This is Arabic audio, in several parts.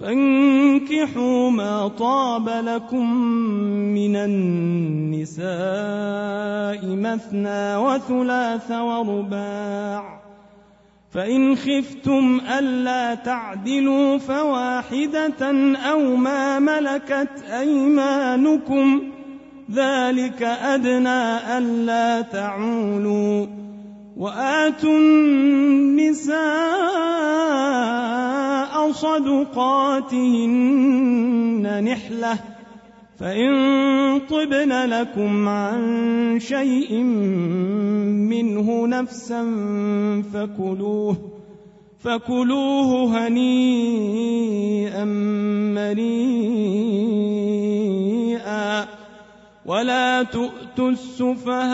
فانكحوا ما طاب لكم من النساء مثنى وثلاث ورباع. فإن خفتم ألا تعدلوا فواحدة أو ما ملكت أيمانكم. ذلك أدنى ألا تعولوا. وآتوا النساء صدقاتهن نحلة فإن طبن لكم عن شيء منه نفسا فكلوه فكلوه هنيئا مريئا ولا تؤتوا السفهاء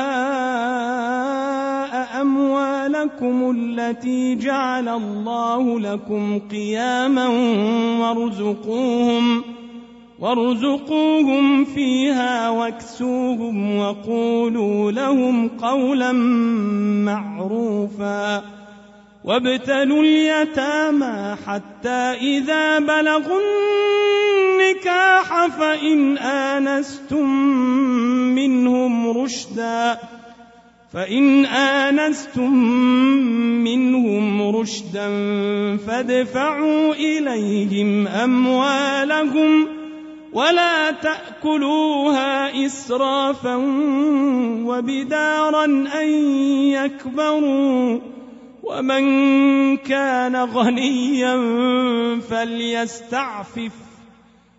أموالكم التي جعل الله لكم قياما وارزقوهم وارزقوهم فيها واكسوهم وقولوا لهم قولا معروفا وابتلوا اليتامى حتى إذا بلغوا النكاح فإن آنستم منهم رشدا فإن آنستم منهم رشدا فادفعوا إليهم أموالهم ولا تأكلوها إسرافا وبدارا أن يكبروا ومن كان غنيا فليستعفف.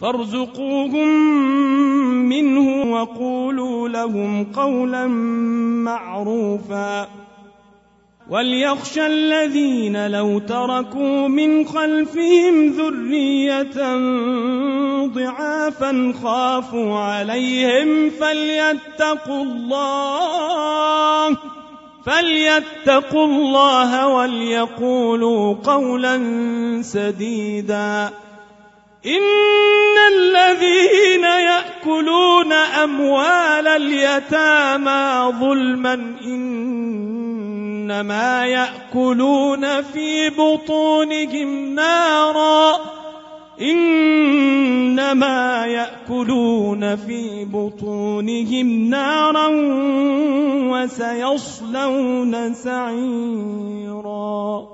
فارزقوهم منه وقولوا لهم قولا معروفا. وليخشى الذين لو تركوا من خلفهم ذرية ضعافا خافوا عليهم فليتقوا الله فليتقوا الله وليقولوا قولا سديدا. إن الذين يأكلون أموال اليتامى ظلما إنما يأكلون في بطونهم نارا إنما يأكلون في بطونهم نارا وسيصلون سعيرا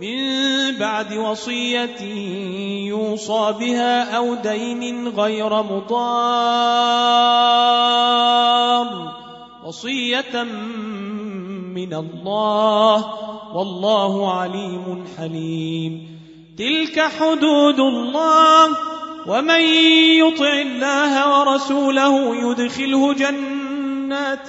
من بعد وصية يوصى بها أو دين غير مضار وصية من الله والله عليم حليم. تلك حدود الله ومن يطع الله ورسوله يدخله جنات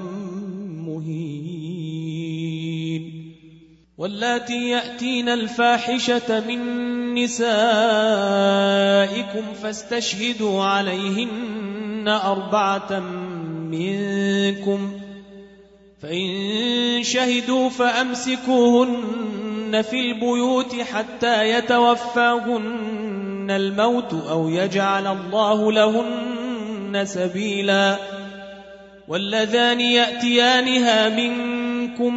واللاتي يأتين الفاحشة من نسائكم فاستشهدوا عليهن أربعة منكم فإن شهدوا فأمسكوهن في البيوت حتى يتوفاهن الموت أو يجعل الله لهن سبيلا واللذان يأتيانها منكم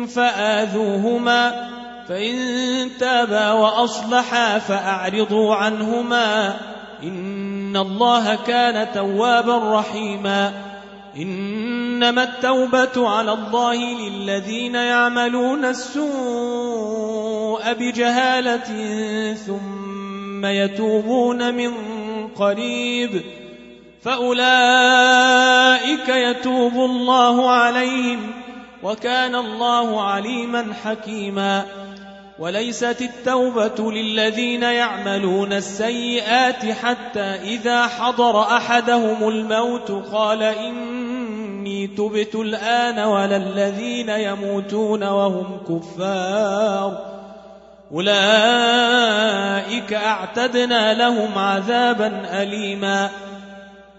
فآذوهما فإن تابا وأصلحا فأعرضوا عنهما. إن الله كان توابا رحيما. إنما التوبة على الله للذين يعملون السوء بجهالة ثم يتوبون من قريب. فأولئك يتوب الله عليهم. وكان الله عليما حكيما. وليست التوبة للذين يعملون السيئات حتى إذا حضر أحدهم الموت قال إني تبت الآن ولا الذين يموتون وهم كفار. أولئك أعتدنا لهم عذابا أليما.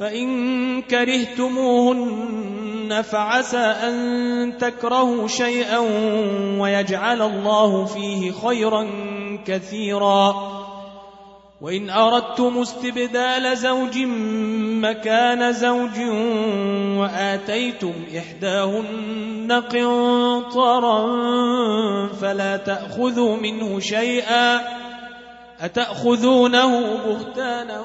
فإن كرهتموهن فعسى أن تكرهوا شيئا ويجعل الله فيه خيرا كثيرا. وإن أردتم استبدال زوج مكان زوج وآتيتم إحداهن قنطرا فلا تأخذوا منه شيئا أتأخذونه بهتانا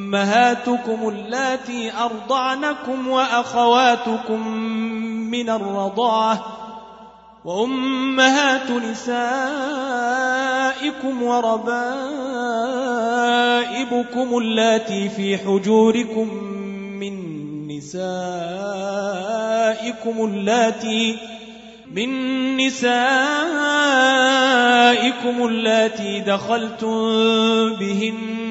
اللاتي أرضعنكم وأخواتكم من الرضاعة وأمهات نسائكم وربائبكم اللاتي في حجوركم من نسائكم اللاتي من نسائكم اللاتي دخلتم بهن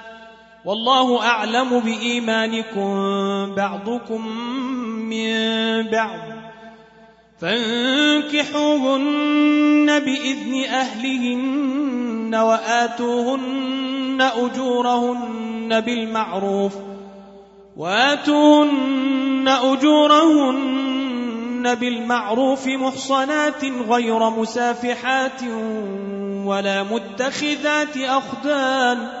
والله أعلم بإيمانكم بعضكم من بعض. فانكحوهن بإذن أهلهن وآتوهن أجورهن بالمعروف. وآتوهن أجورهن بالمعروف محصنات غير مسافحات ولا متخذات أخدان.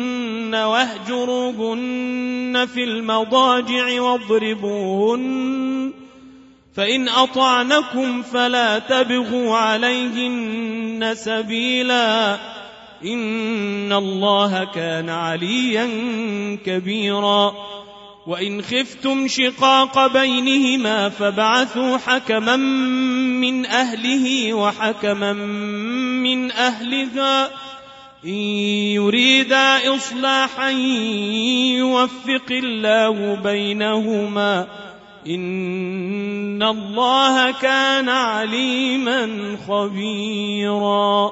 واهجروهن في المضاجع واضربوهن فإن أطعنكم فلا تبغوا عليهن سبيلاً إن الله كان عليا كبيرا وإن خفتم شقاق بينهما فابعثوا حكما من أهله وحكما من أهلها إن يريدا إصلاحا يوفق الله بينهما إن الله كان عليما خبيرا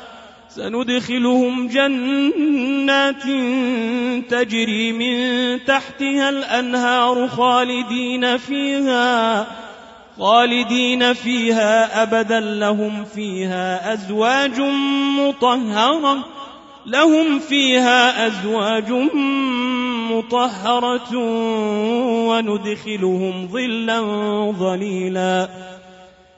سندخلهم جنات تجري من تحتها الأنهار خالدين فيها خالدين فيها أبدا. لهم فيها أزواج مطهرة لهم فيها أزواج مطهرة وندخلهم ظلا ظليلا.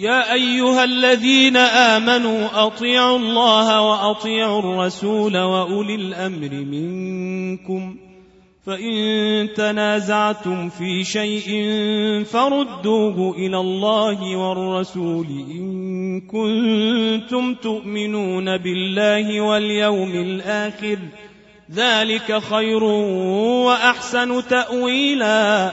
يا أيها الذين آمنوا أطيعوا الله وأطيعوا الرسول وأولي الأمر منكم. فإن تنازعتم في شيء فردوه إلى الله والرسول إن كنتم تؤمنون بالله واليوم الآخر ۖ. ذلك خير وأحسن تأويلا.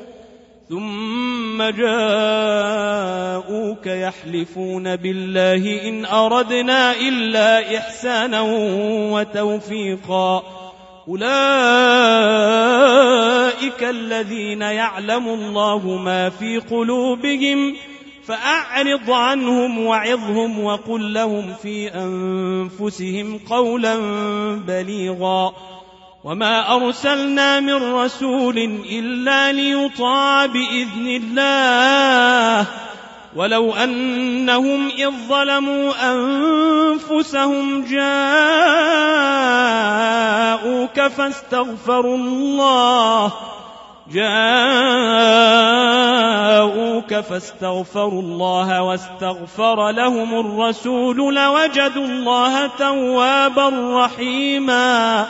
ثم جاءوك يحلفون بالله إن أردنا إلا إحسانا وتوفيقا. أولئك الذين يعلم الله ما في قلوبهم فأعرض عنهم وعظهم وقل لهم في أنفسهم قولا بليغا. وما أرسلنا من رسول إلا ليطاع بإذن الله ولو أنهم إذ ظلموا أنفسهم جاءوك فاستغفروا الله جاءوك فاستغفروا الله واستغفر لهم الرسول لوجدوا الله توابا رحيما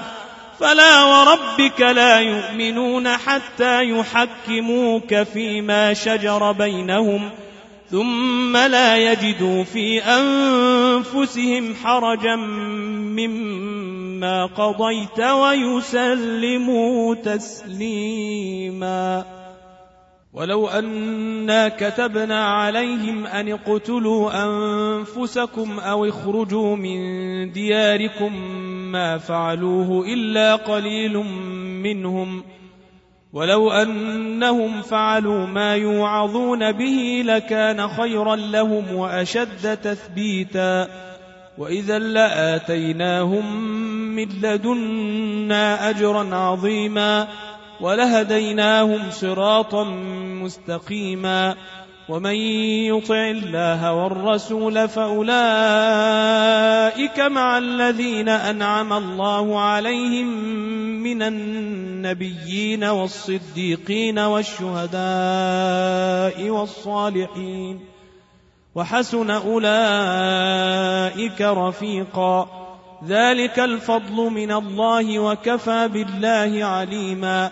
فلا وربك لا يؤمنون حتى يحكموك فيما شجر بينهم ثم لا يجدوا في أنفسهم حرجا مما قضيت ويسلموا تسليما. ولو أنا كتبنا عليهم أن اقتلوا أنفسكم أو اخرجوا من دياركم ما فعلوه إلا قليل منهم ۖ ولو أنهم فعلوا ما يوعظون به لكان خيرا لهم وأشد تثبيتا وإذا لآتيناهم من لدنا أجرا عظيما ولهديناهم صراطا مستقيما ومن يطع الله والرسول فأولئك مع الذين أنعم الله عليهم من النبيين والصديقين والشهداء والصالحين وحسن أولئك رفيقا ذلك الفضل من الله وكفى بالله عليما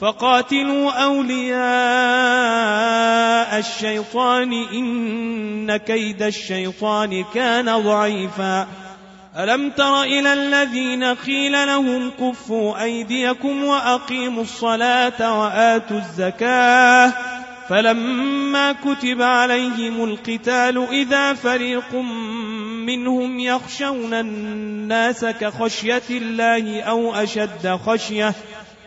فقاتلوا أولياء الشيطان إن كيد الشيطان كان ضعيفا. ألم تر إلى الذين قيل لهم كفوا أيديكم وأقيموا الصلاة وآتوا الزكاة. فلما كتب عليهم القتال إذا فريق منهم يخشون الناس كخشية الله أو أشد خشية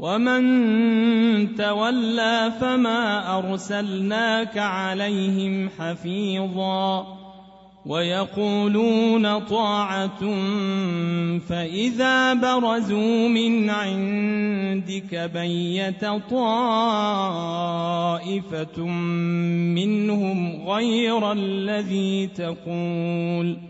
ومن تولى فما أرسلناك عليهم حفيظاً ويقولون طاعة فإذا برزوا من عندك بيت طائفة منهم غير الذي تقول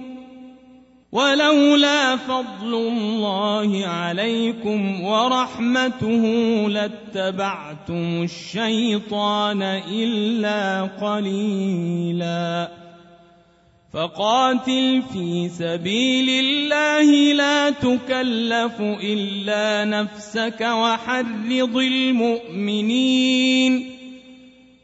ولولا فضل الله عليكم ورحمته لاتبعتم الشيطان إلا قليلاً. فقاتل في سبيل الله لا تكلف إلا نفسك وحرض المؤمنين.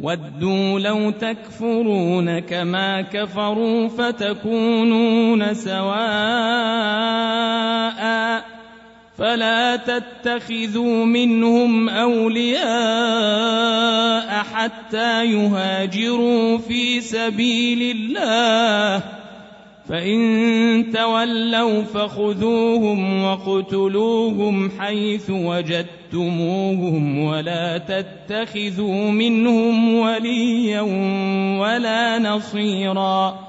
ودوا لو تكفرون كما كفروا فتكونون سواء فلا تتخذوا منهم اولياء حتى يهاجروا في سبيل الله فإن تولوا فخذوهم وَاقْتُلُوهُمْ حيث وجدتموهم ولا تتخذوا منهم وليا ولا نصيرا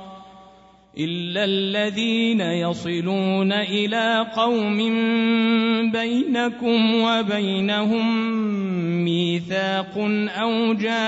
إلا الذين يصلون إلى قوم بينكم وبينهم ميثاق أو جاءوكم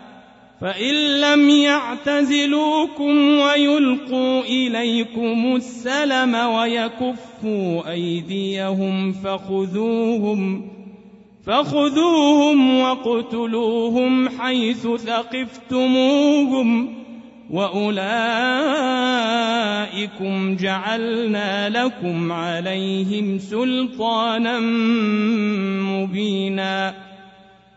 فإن لم يعتزلوكم ويلقوا إليكم السلم ويكفوا أيديهم فخذوهم فخذوهم واقتلوهم حيث ثقفتموهم وأولئكم جعلنا لكم عليهم سلطانا مبينا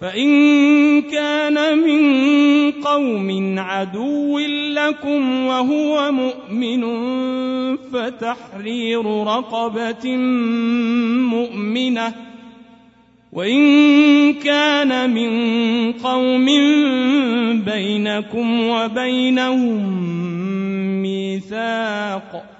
فإن كان من قوم عدو لكم وهو مؤمن فتحرير رقبة مؤمنة وإن كان من قوم بينكم وبينهم ميثاق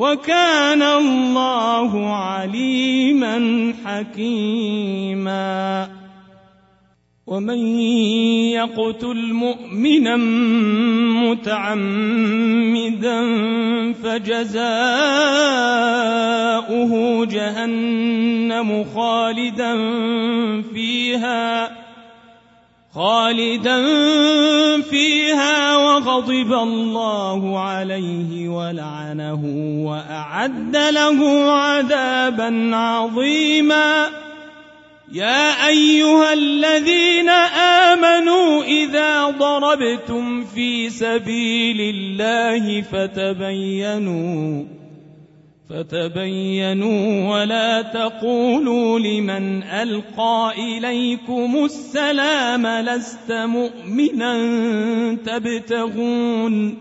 وكان الله عليما حكيما. ومن يقتل مؤمنا متعمدا فجزاؤه جهنم خالدا فيها خالدا فيها وغضب الله عليه ولعنه وأعد له عذابا عظيما. يا أيها الذين آمنوا إذا ضربتم في سبيل الله فتبينوا فتبينوا ولا تقولوا لمن ألقى إليكم السلام لست مؤمنا. تبتغون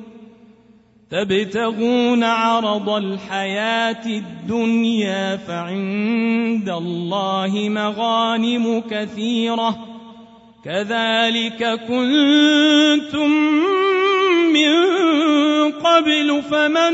تبتغون عرض الحياة الدنيا فعند الله مغانم كثيرة. كذلك كنتم من قبل فمن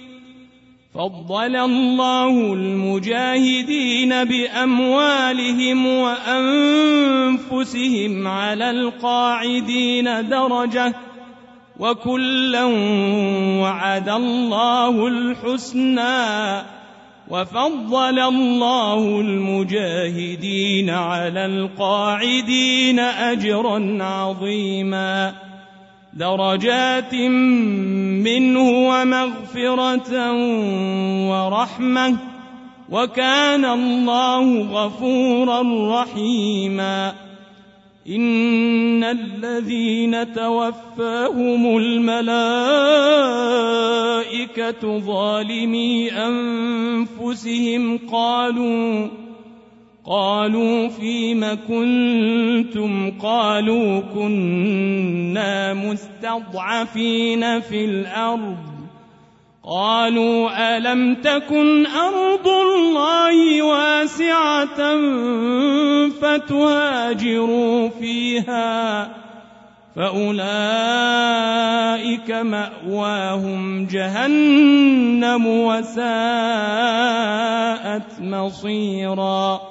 فضل الله المجاهدين بأموالهم وأنفسهم على القاعدين درجة وكلا وعد الله الحسنى وفضل الله المجاهدين على القاعدين أجرا عظيما درجات منه ومغفرة ورحمة وكان الله غفورا رحيما. إن الذين توفاهم الملائكة ظالمي أنفسهم قالوا قالوا فيم كنتم قالوا كنا مستضعفين في الأرض. قالوا ألم تكن أرض الله واسعة فتهاجروا فيها فأولئك مأواهم جهنم وساءت مصيرا.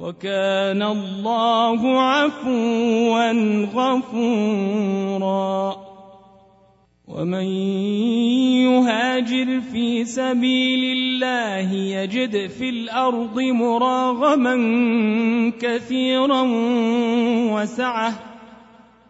وكان الله عفوا غفورا. ومن يهاجر في سبيل الله يجد في الأرض مراغما كثيرا وسعة.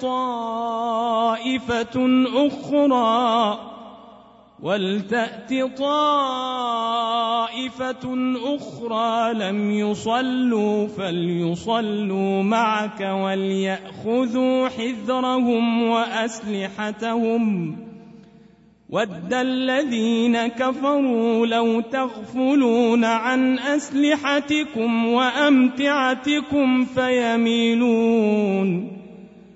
طائفة أخرى ولتأت طائفة أخرى لم يصلوا فليصلوا معك وليأخذوا حذرهم وأسلحتهم. ود الذين كفروا لو تغفلون عن أسلحتكم وأمتعتكم فيميلون.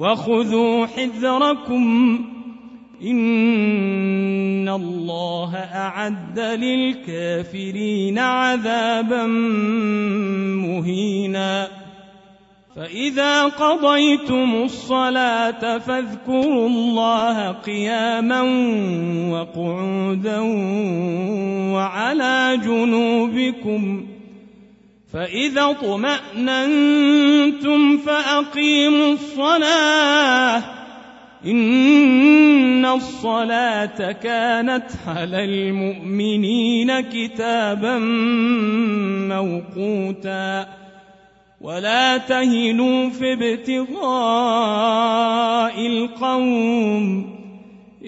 وخذوا حذركم. إن الله أعد للكافرين عذابا مهينا. فإذا قضيتم الصلاة فاذكروا الله قياما وقعودا وعلى جنوبكم. فإذا اطمأننتم فأقيموا الصلاة. إن الصلاة كانت على المؤمنين كتابا موقوتا. ولا تهنوا في ابتغاء القوم.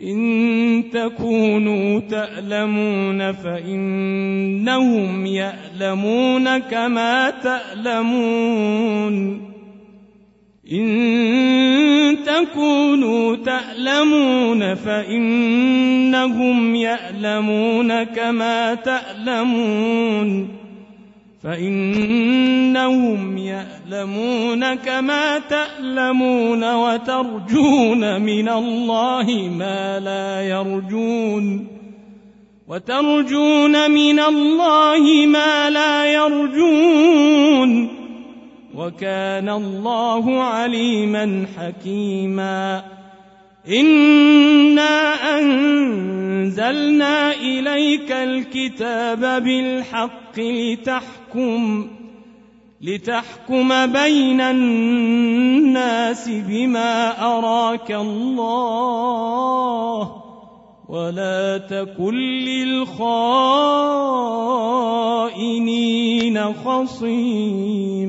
إن تكونوا تألمون فإنهم يألمون كما تألمون. إن تكونوا تألمون فإنهم يألمون كما تألمون. فإنهم يألمون كما تألمون وترجون من الله ما لا يرجون وترجون من الله ما لا يرجون وكان الله عليما حكيما إنا أنزلنا إليك الكتاب بالحق لتحكم لتحكم بين الناس بما أراك الله ولا تكن للخائنين خصيما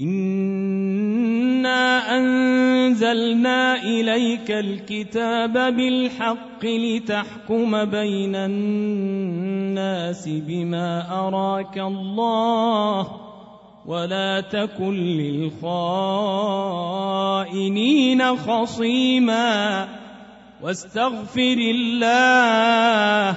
انا انزلنا اليك الكتاب بالحق لتحكم بين الناس بما اراك الله ولا تكن للخائنين خصيما واستغفر الله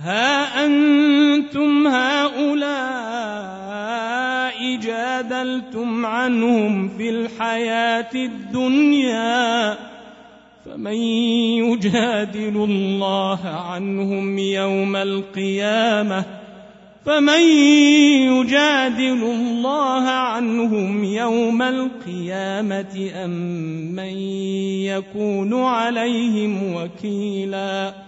ها أنتم هؤلاء جادلتم عنهم في الحياة الدنيا فمن يجادل الله عنهم يوم القيامة فمن يجادل الله عنهم يوم القيامة أم من يكون عليهم وكيلاً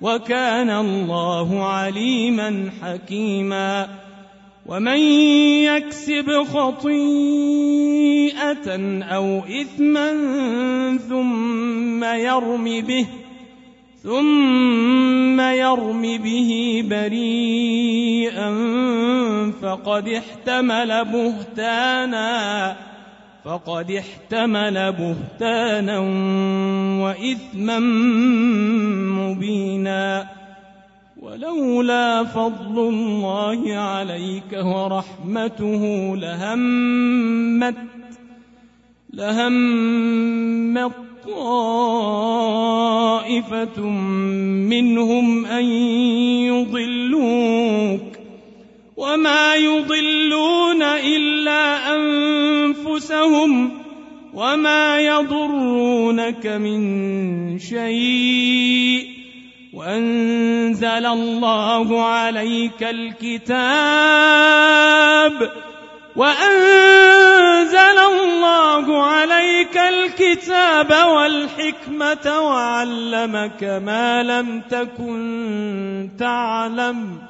وكان الله عليما حكيما. ومن يكسب خطيئة أو إثما ثم يرم به ثم يرم به بريئا فقد احتمل بهتانا. فقد احتمل بهتانا وإثما مبينا. ولولا فضل الله عليك ورحمته لهمت لهمت طائفة منهم أن يضلوك. وما يضلون إلا أنفسهم وما يضرونك من شيء وأنزل الله عليك الكتاب وأنزل الله عليك الكتاب والحكمة وعلمك ما لم تكن تعلم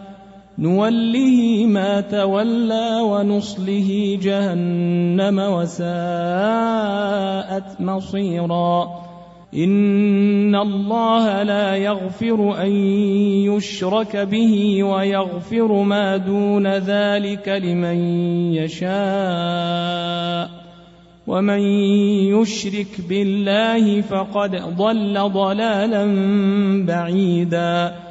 نوله ما تولى ونصله جهنم وساءت مصيرا. إن الله لا يغفر أن يشرك به ويغفر ما دون ذلك لمن يشاء. ومن يشرك بالله فقد ضل ضلالا بعيدا.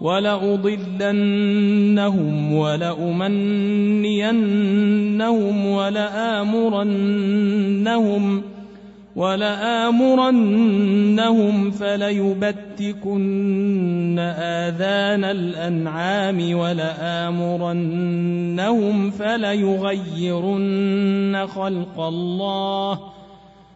ولأضلنهم ولأمنينهم ولآمرنهم ولآمرنهم فليبتكن آذان الأنعام ولآمرنهم فليغيرن خلق الله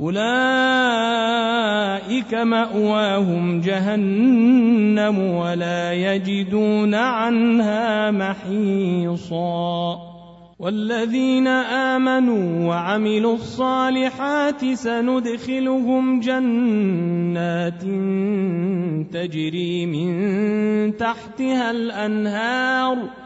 أولئك مأواهم جهنم ولا يجدون عنها محيصا. والذين آمنوا وعملوا الصالحات سندخلهم جنات تجري من تحتها الأنهار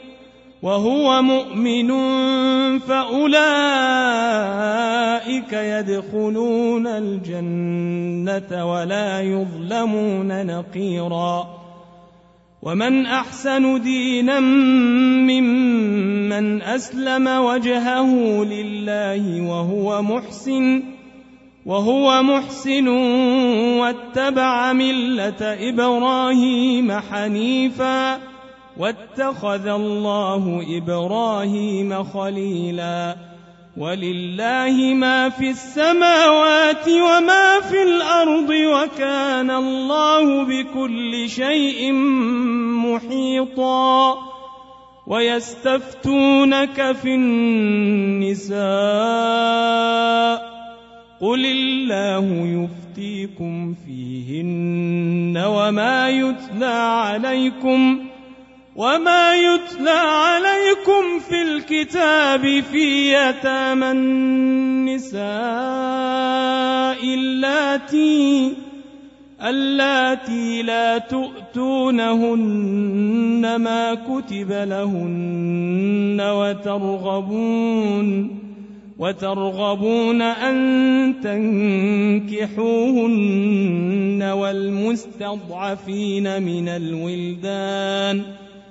وهو مؤمن فأولئك يدخلون الجنة ولا يظلمون نقيرا. ومن أحسن دينا ممن أسلم وجهه لله وهو محسن وهو محسن واتبع ملة إبراهيم حنيفاً. واتخذ الله إبراهيم خليلا. ولله ما في السماوات وما في الأرض وكان الله بكل شيء محيطا. ويستفتونك في النساء. قل الله يفتيكم فيهن وما يتلى عليكم وما يتلى عليكم في الكتاب في يتامى النساء اللاتي اللاتي لا تؤتونهن ما كتب لهن وترغبون وترغبون أن تنكحوهن والمستضعفين من الولدان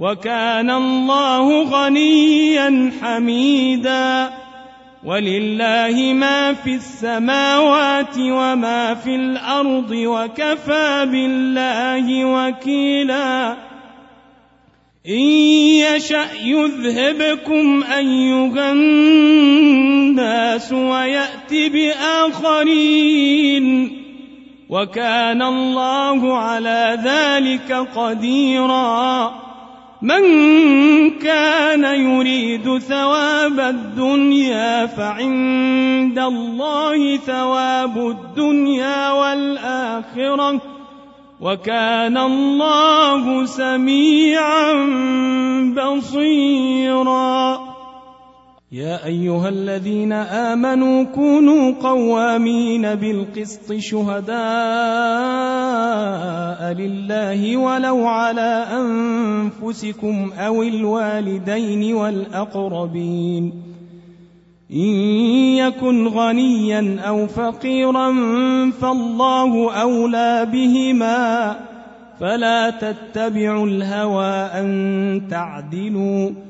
وكان الله غنيا حميدا. ولله ما في السماوات وما في الأرض وكفى بالله وكيلا. إن يشأ يذهبكم أيها الناس ويأت بآخرين. وكان الله على ذلك قديرا. من كان يريد ثواب الدنيا فعند الله ثواب الدنيا والآخرة وكان الله سميعا بصيرا. يا أيها الذين آمنوا كونوا قوامين بالقسط شهداء لله ولو على أنفسكم أو الوالدين والأقربين. إن يكن غنيا أو فقيرا فالله أولى بهما. فلا تتبعوا الهوى أن تعدلوا.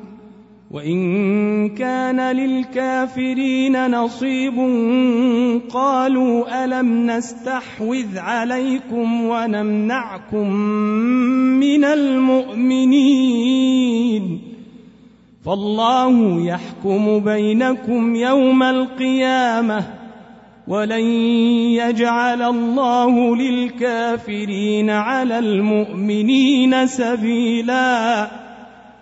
وإن كان للكافرين نصيب قالوا ألم نستحوذ عليكم ونمنعكم من المؤمنين فالله يحكم بينكم يوم القيامة ولن يجعل الله للكافرين على المؤمنين سبيلاً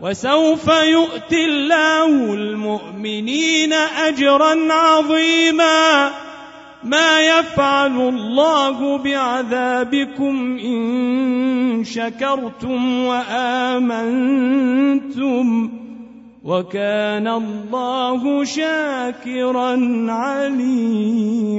وسوف يؤتي الله المؤمنين أجرا عظيما. ما يفعل الله بعذابكم إن شكرتم وآمنتم وكان الله شاكرا عليما.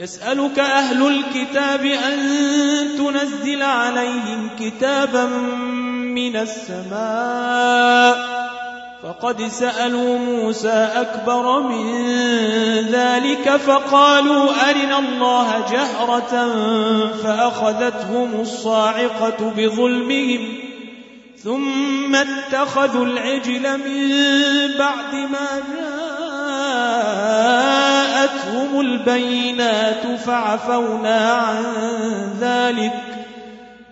يسألك أهل الكتاب أن تنزل عليهم كتابا من السماء. فقد سألوا موسى أكبر من ذلك فقالوا أرنا الله جهرة فأخذتهم الصاعقة بظلمهم ثم اتخذوا العجل من بعد ما جاءتهم البينات فعفونا عن ذلك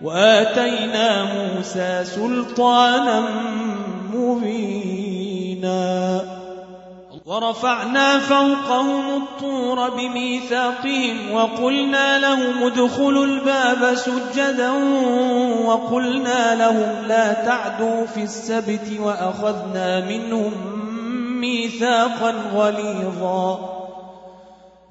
وآتينا موسى سلطانا مبينا ورفعنا فوقهم الطور بميثاقهم وقلنا لهم ادخلوا الباب سجدا وقلنا لهم لا تعدوا في السبت وأخذنا منهم ميثاقا غليظا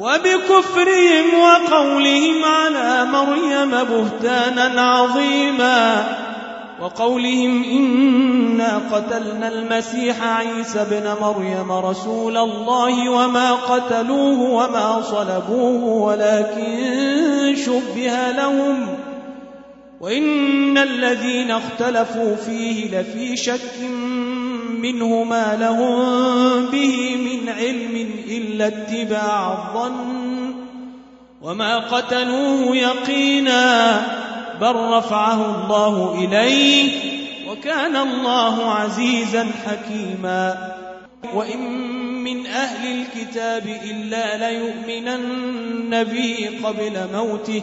وبكفرهم وقولهم على مريم بهتانا عظيما وقولهم إنا قتلنا المسيح عيسى بن مريم رسول الله وما قتلوه وما صلبوه ولكن شبه لهم وإن الذين اختلفوا فيه لفي شك منه ما لهم به من علم إلا اتباع الظن وما قتلوه يقينا بل رفعه الله إليه وكان الله عزيزا حكيما وإن من أهل الكتاب إلا ليؤمنن به قبل موته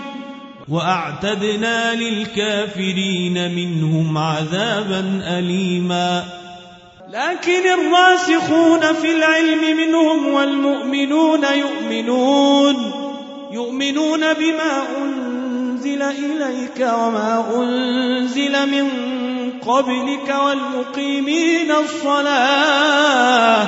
وأعتدنا للكافرين منهم عذابا أليما. لكن الراسخون في العلم منهم والمؤمنون يؤمنون يؤمنون بما أنزل إليك وما أنزل من قبلك والمقيمين الصلاة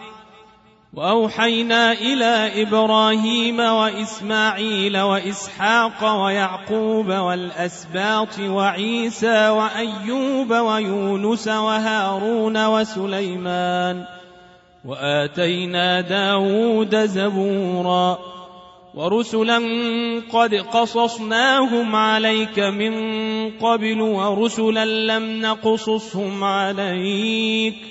وأوحينا إلى إبراهيم وإسماعيل وإسحاق ويعقوب والأسباط وعيسى وأيوب ويونس وهارون وسليمان وآتينا داود زبورا ورسلا قد قصصناهم عليك من قبل ورسلا لم نقصصهم عليك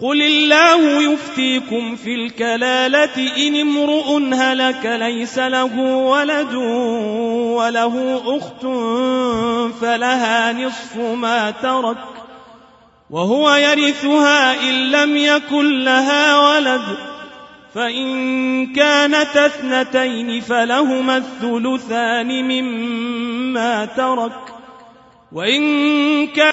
قل الله يفتيكم في الكلالة إن امرؤ هلك ليس له ولد وله أخت فلها نصف ما ترك وهو يرثها إن لم يكن لها ولد فإن كانت اثنتين فلهما الثلثان مما ترك وإن كان